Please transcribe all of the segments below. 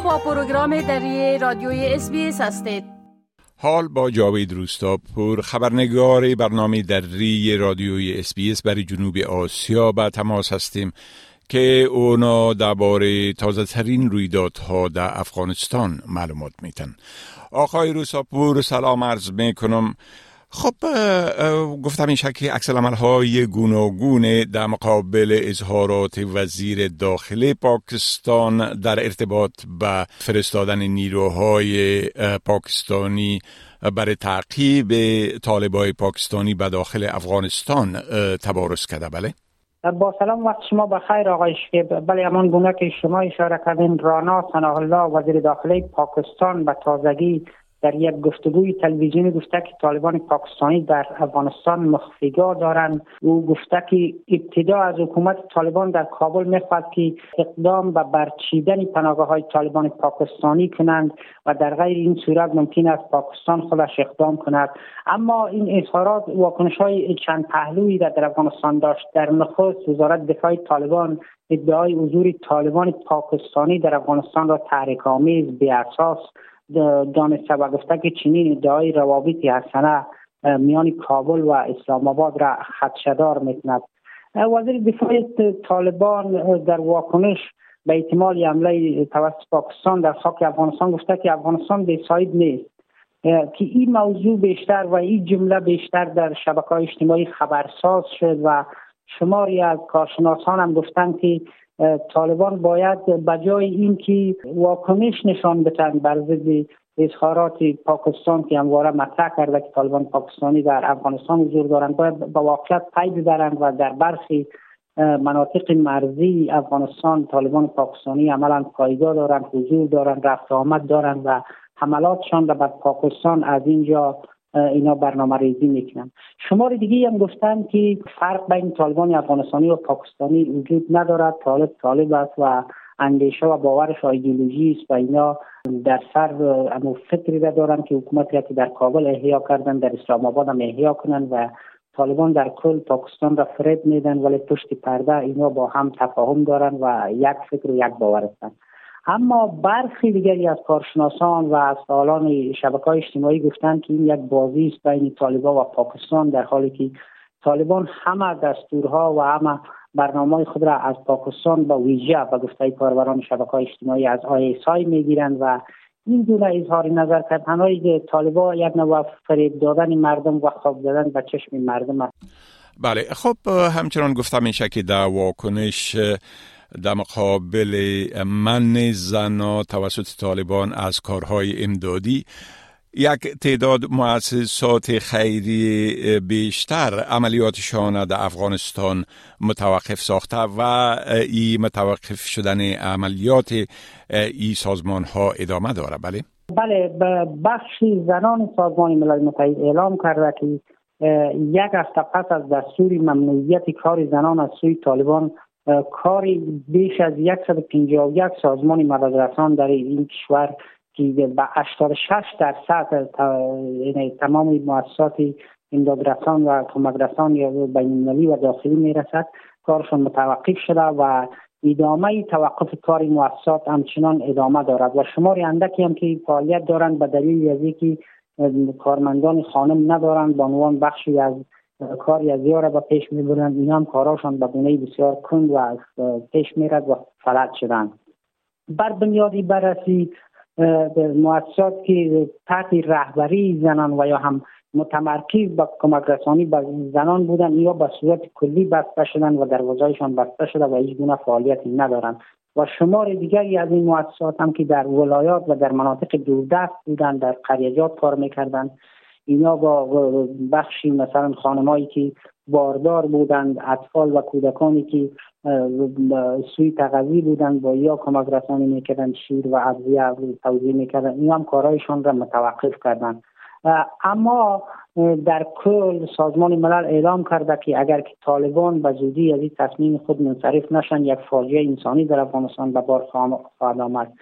با پروگرام دری رادیوی SBS هستید. حال با جاوید روستاپور خبرنگار برنامه دری رادیوی SBS برای جنوب آسیا به تماس هستیم که اونا درباره تازه ترین رویدادها در افغانستان معلومات میتن آقای روستاپور سلام عرض می‌کنم. خب گفتم این شکل عکس های گوناگون در مقابل اظهارات وزیر داخلی پاکستان در ارتباط به فرستادن نیروهای پاکستانی برای تعقیب طالبای پاکستانی به داخل افغانستان تبارز کرده بله؟ با سلام وقت شما بخیر آقای شکیب بله همان گونه که شما اشاره کردین رانا سناه الله وزیر داخلی پاکستان به تازگی در یک گفتگوی تلویزیونی گفته که طالبان پاکستانی در افغانستان مخفیگاه دارند. او گفته که ابتدا از حکومت طالبان در کابل می‌خواهد که اقدام به برچیدن پناهگاه های طالبان پاکستانی کنند و در غیر این صورت ممکن است پاکستان خودش اقدام کند. اما این اظهارات واکنش های چند پهلویی در افغانستان داشت. در نخست وزارت دفاع طالبان ادعای حضور طالبان پاکستانی در افغانستان را تحریک آمیز بی اساس دانسته و گفته که چنین ادعای روابطی حسنه میان کابل و اسلام آباد را خدشدار می‌کند. وزیر دفاع طالبان در واکنش به احتمال حمله توسط پاکستان در خاک افغانستان گفته که افغانستان به ساید نیست. که این موضوع بیشتر و این جمله بیشتر در شبکه اجتماعی خبرساز شد و شماری از کارشناسان هم گفتند که طالبان باید بجای اینکه واکنش نشان بدن بر ضد اظهارات پاکستان که همواره مطرح کرده که طالبان پاکستانی در افغانستان حضور دارند باید به واقعیت پی ببرند و در برخی مناطق مرزی افغانستان طالبان پاکستانی عملا پایگاه دارند حضور دارند رفت آمد دارند و حملاتشان را بر پاکستان از اینجا اینا برنامه ریزی می‌کنن. شمار دیگه هم گفتن که فرق بین طالبان افغانستانی و پاکستانی وجود ندارد. طالب طالب است و اندیشه و باورش ایدئولوژی است و اینا در سر امو فکری را دارن که حکومتی که در کابل احیا کردن در اسلام آباد هم احیا کنن و طالبان در کل پاکستان را فرد میدن ولی پشت پرده اینا با هم تفاهم دارن و یک فکر و یک باور هستند اما برخی دیگری از کارشناسان و از فعالان شبکه های اجتماعی گفتند که این یک بازی است بین طالبان و پاکستان در حالی که طالبان همه دستورها و همه برنامه خود را از پاکستان با ویژه به گفته کاربران شبکه اجتماعی از آی می‌گیرند و این دونه اظهار نظر کردن طالبان یک نوع فریب دادن مردم و خواب دادن به چشم مردم است. بله خب همچنان گفتم این که در واکنش در مقابل من زنا توسط طالبان از کارهای امدادی یک تعداد مؤسسات خیری بیشتر عملیاتشان در افغانستان متوقف ساخته و ای متوقف شدن عملیات ای سازمان ها ادامه داره بله؟ بله بخشی زنان سازمان ملل متحد اعلام کرده که یک هفته پس از دستور ممنوعیت کار زنان از سوی طالبان کاری بیش از 151 سازمان مددرسان در این کشور که به 86 درصد یعنی تمام مؤسسات امدادرسان و کمکرسان یا بینالمللی و داخلی می‌رسد کارشون متوقف شده و ادامه توقف کار مؤسسات همچنان ادامه دارد و شماری اندکی هم که فعالیت دارند به دلیل از اینکه کارمندان خانم ندارند به عنوان بخشی از کاری از یاره به پیش می‌برند این هم کاراشان به گونه بسیار کند و از پیش میرد و فلج شدن. بر بنیادی بررسی مؤسسات که تحت رهبری زنان و یا هم متمرکز به کمک رسانی به زنان بودن یا به صورت کلی بسته شدن و دروازهایشان بسته شده و هیچ گونه فعالیتی ندارند و شمار دیگری از این مؤسسات هم که در ولایات و در مناطق دوردست بودند در قریجات کار می‌کردند اینا با بخشی مثلا خانمایی که باردار بودند اطفال و کودکانی که سوی تغذی بودند با یا کمک رسانی می‌کردن شیر و ادویه توضیح می‌کردن این هم کارهایشان را متوقف کردند. اما در کل سازمان ملل اعلام کرده که اگر که طالبان به زودی از این تصمیم خود منصرف نشن یک فاجعه انسانی در افغانستان به بار خواهد آمد.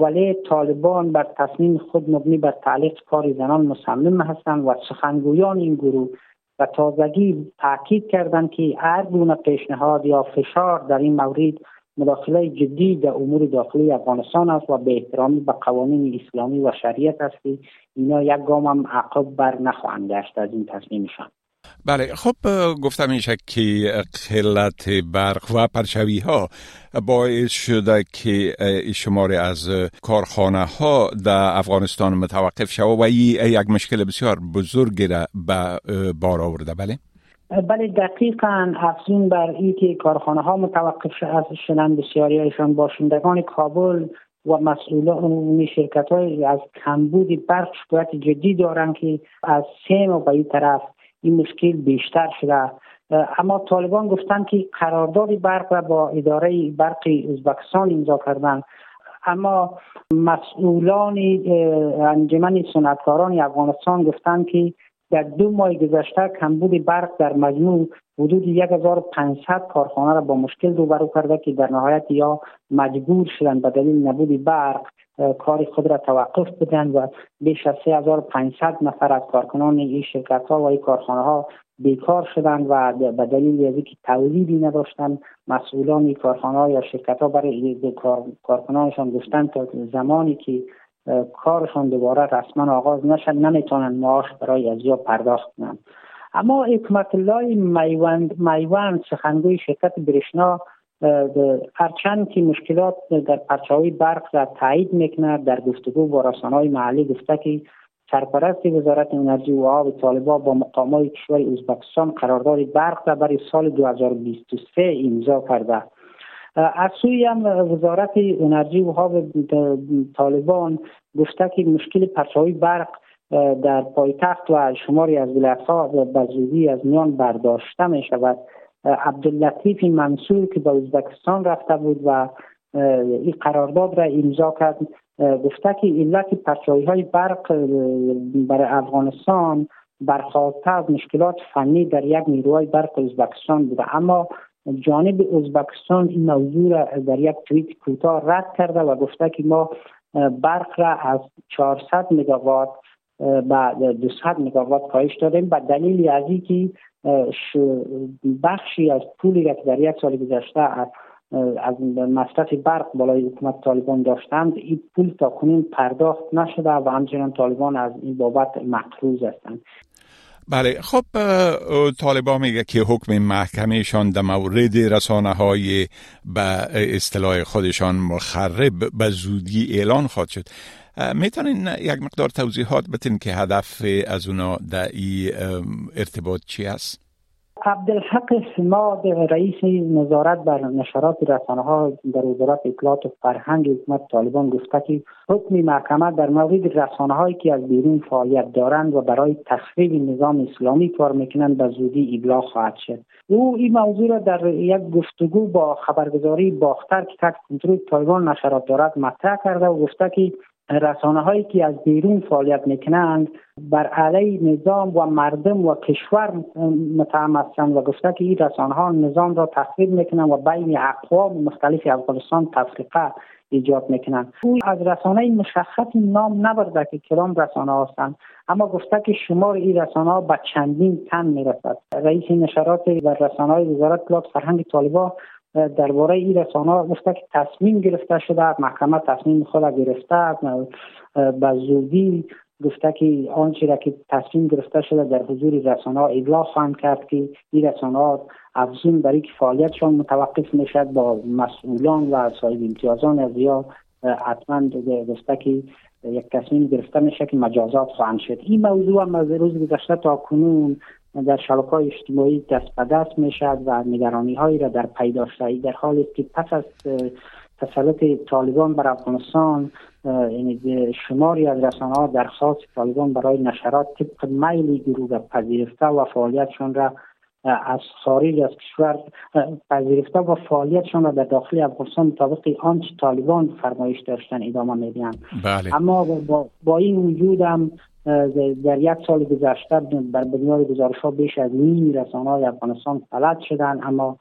ولی طالبان بر تصمیم خود مبنی بر تعلیق کار زنان مصمم هستند و سخنگویان این گروه و تازگی تاکید کردند که هر گونه پیشنهاد یا فشار در این مورد مداخله جدی در امور داخلی افغانستان است و به احترامی به قوانین اسلامی و شریعت است که اینا یک گام هم عقب بر نخواهند گشت از این تصمیمشان. بله خب گفتم میشه که قلت برق و پرچوی ها باعث شده که شماری از کارخانه ها در افغانستان متوقف شود و یک مشکل بسیار بزرگی را به بار آورده. بله؟ بله دقیقا افزون بر این که کارخانه ها متوقف شدن بسیاری هایشان باشندگان کابل و مسئولان شرکت های از کمبود برق شکایت جدی دارند که از سیم و به این طرف این مشکل بیشتر شده. اما طالبان گفتند که قرارداد برق را با اداره برق ازبکستان امضا کردند. اما مسئولان انجمن صنعتکاران افغانستان گفتند که در دو ماه گذشته کمبود برق در مجموع حدود 1500 کارخانه را با مشکل روبرو کرده که در نهایت یا مجبور شدند به دلیل نبود برق کار خود را توقف بدن و بیش از 3500 نفر از کارکنان این شرکت ها و این کارخانه ها بیکار شدند و به دلیل از اینکه تولیدی نداشتند مسئولان کارخانه ها یا شرکت ها برای کارکنانشان گفتند تا زمانی که کارشان دوباره رسما آغاز نشد نمی‌تونن معاش برای از یا پرداخت کنند اما حکمت الله میوند میوند سخنگوی شرکت برشنا هرچند که مشکلات در پرچاوی برق را تایید می‌کند در گفتگو با های محلی گفته که سرپرست وزارت انرژی و آب طالبا با مقامات کشور ازبکستان قرارداد برق را برای سال 2023 امضا کرده. از سوی هم وزارت انرژی و آب طالبان گفته که مشکل پرچاوی برق در پایتخت و شماری از ولایت‌ها به زودی از میان برداشته می شود عبداللطیف منصور که به ازبکستان رفته بود و این قرارداد را امضا کرد گفته که علت پرچاوی های برق برای افغانستان برخواسته از مشکلات فنی در یک نیروهای برق ازبکستان بوده. اما جانب ازبکستان این موضوع را در یک توییت کوتاه رد کرده و گفته که ما برق را از 400 مگاوات به 200 مگاوات کاهش دادیم به دلیل از اینکه بخشی از پولی که در یک سال گذشته از مصرف برق بالای حکومت طالبان داشتند این پول تا کنون پرداخت نشده و همچنان طالبان از این بابت مقروض هستند. بله خب طالبان میگه که حکم محکمهشان در مورد رسانه های به اصطلاح خودشان مخرب به زودی اعلان خواهد شد می‌تونین یک مقدار توضیحات بتین که هدف از اونا در این ارتباط چی است؟ عبدالحق سماد رئیس نظارت بر نشرات رسانه ها در وزارت اطلاعات و فرهنگ حکومت طالبان گفته که حکم محکمه در مورد رسانه هایی که از بیرون فعالیت دارند و برای تخریب نظام اسلامی کار می‌کنند به زودی ابلاغ خواهد شد. او این موضوع را در یک گفتگو با خبرگزاری باختر که تحت کنترل طالبان نشرات دارد مطرح کرده و گفته که رسانه هایی که از بیرون فعالیت می‌کنند بر علیه نظام و مردم و کشور متهم هستند و گفته که این رسانه ها نظام را تخریب می‌کنند و بین اقوام مختلف افغانستان تفریقه ایجاد می‌کنند. او از رسانه مشخص نام نبرده که کلام رسانه هستند اما گفته که شمار این رسانه ها به چندین تن می‌رسد. رئیس نشرات و رسانه های وزارت اطلاعات فرهنگ طالبان درباره این رسانه گفته که تصمیم گرفته شده محکمه تصمیم خود گرفته به زودی گفته که آنچه را که تصمیم گرفته شده در حضور رسانه ها ابلاغ خواهند کرد که این رسانه ها افزون برای که فعالیتشان متوقف می‌شد با مسئولان و صاحب امتیازان از یا حتما گفته که یک تصمیم گرفته میشه که مجازات خواهند شد. این موضوع هم از روز گذشته تا کنون در شبکه های اجتماعی دست به دست می شد و نگرانی هایی را در پی داشته در حالی که پس از تسلط طالبان بر افغانستان یعنی شماری از رسانه ها درخواست طالبان برای نشرات طبق میلی گروه را پذیرفته و فعالیتشان را از خارج از کشور پذیرفته و فعالیتشان را در داخل افغانستان مطابق آنچه طالبان فرمایش داشتن ادامه میدن بله. اما با, با این وجود هم در یک سال گذشته بر بنیاد گزارش ها بیش از نیم رسانه های افغانستان فلج شدن اما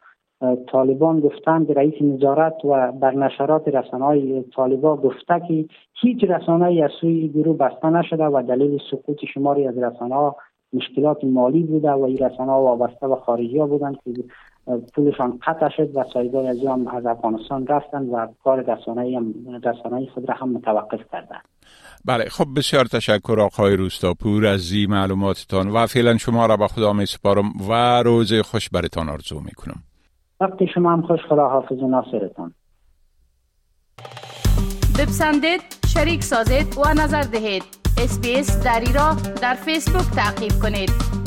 طالبان گفتند رئیس نظارت و بر نشرات رسانه های طالبان گفته که هیچ رسانه از سوی گروه بسته نشده و دلیل سقوط شماری از رسانه ها مشکلات مالی بوده و این رسانه ها وابسته و خارجی ها بودند که پولشان قطع شد و سایگاه از هم از افغانستان رفتن و کار رسانه رسانه خود را هم متوقف کردن بله خب بسیار تشکر آقای روستاپور از این معلوماتتان و فعلا شما را به خدا می سپارم و روز خوش برتان آرزو می کنم وقتی شما هم خوش خدا حافظ و ناصرتان. بپسندید شریک سازید و نظر دهید. اسپیس دری را در فیسبوک تعقیب کنید.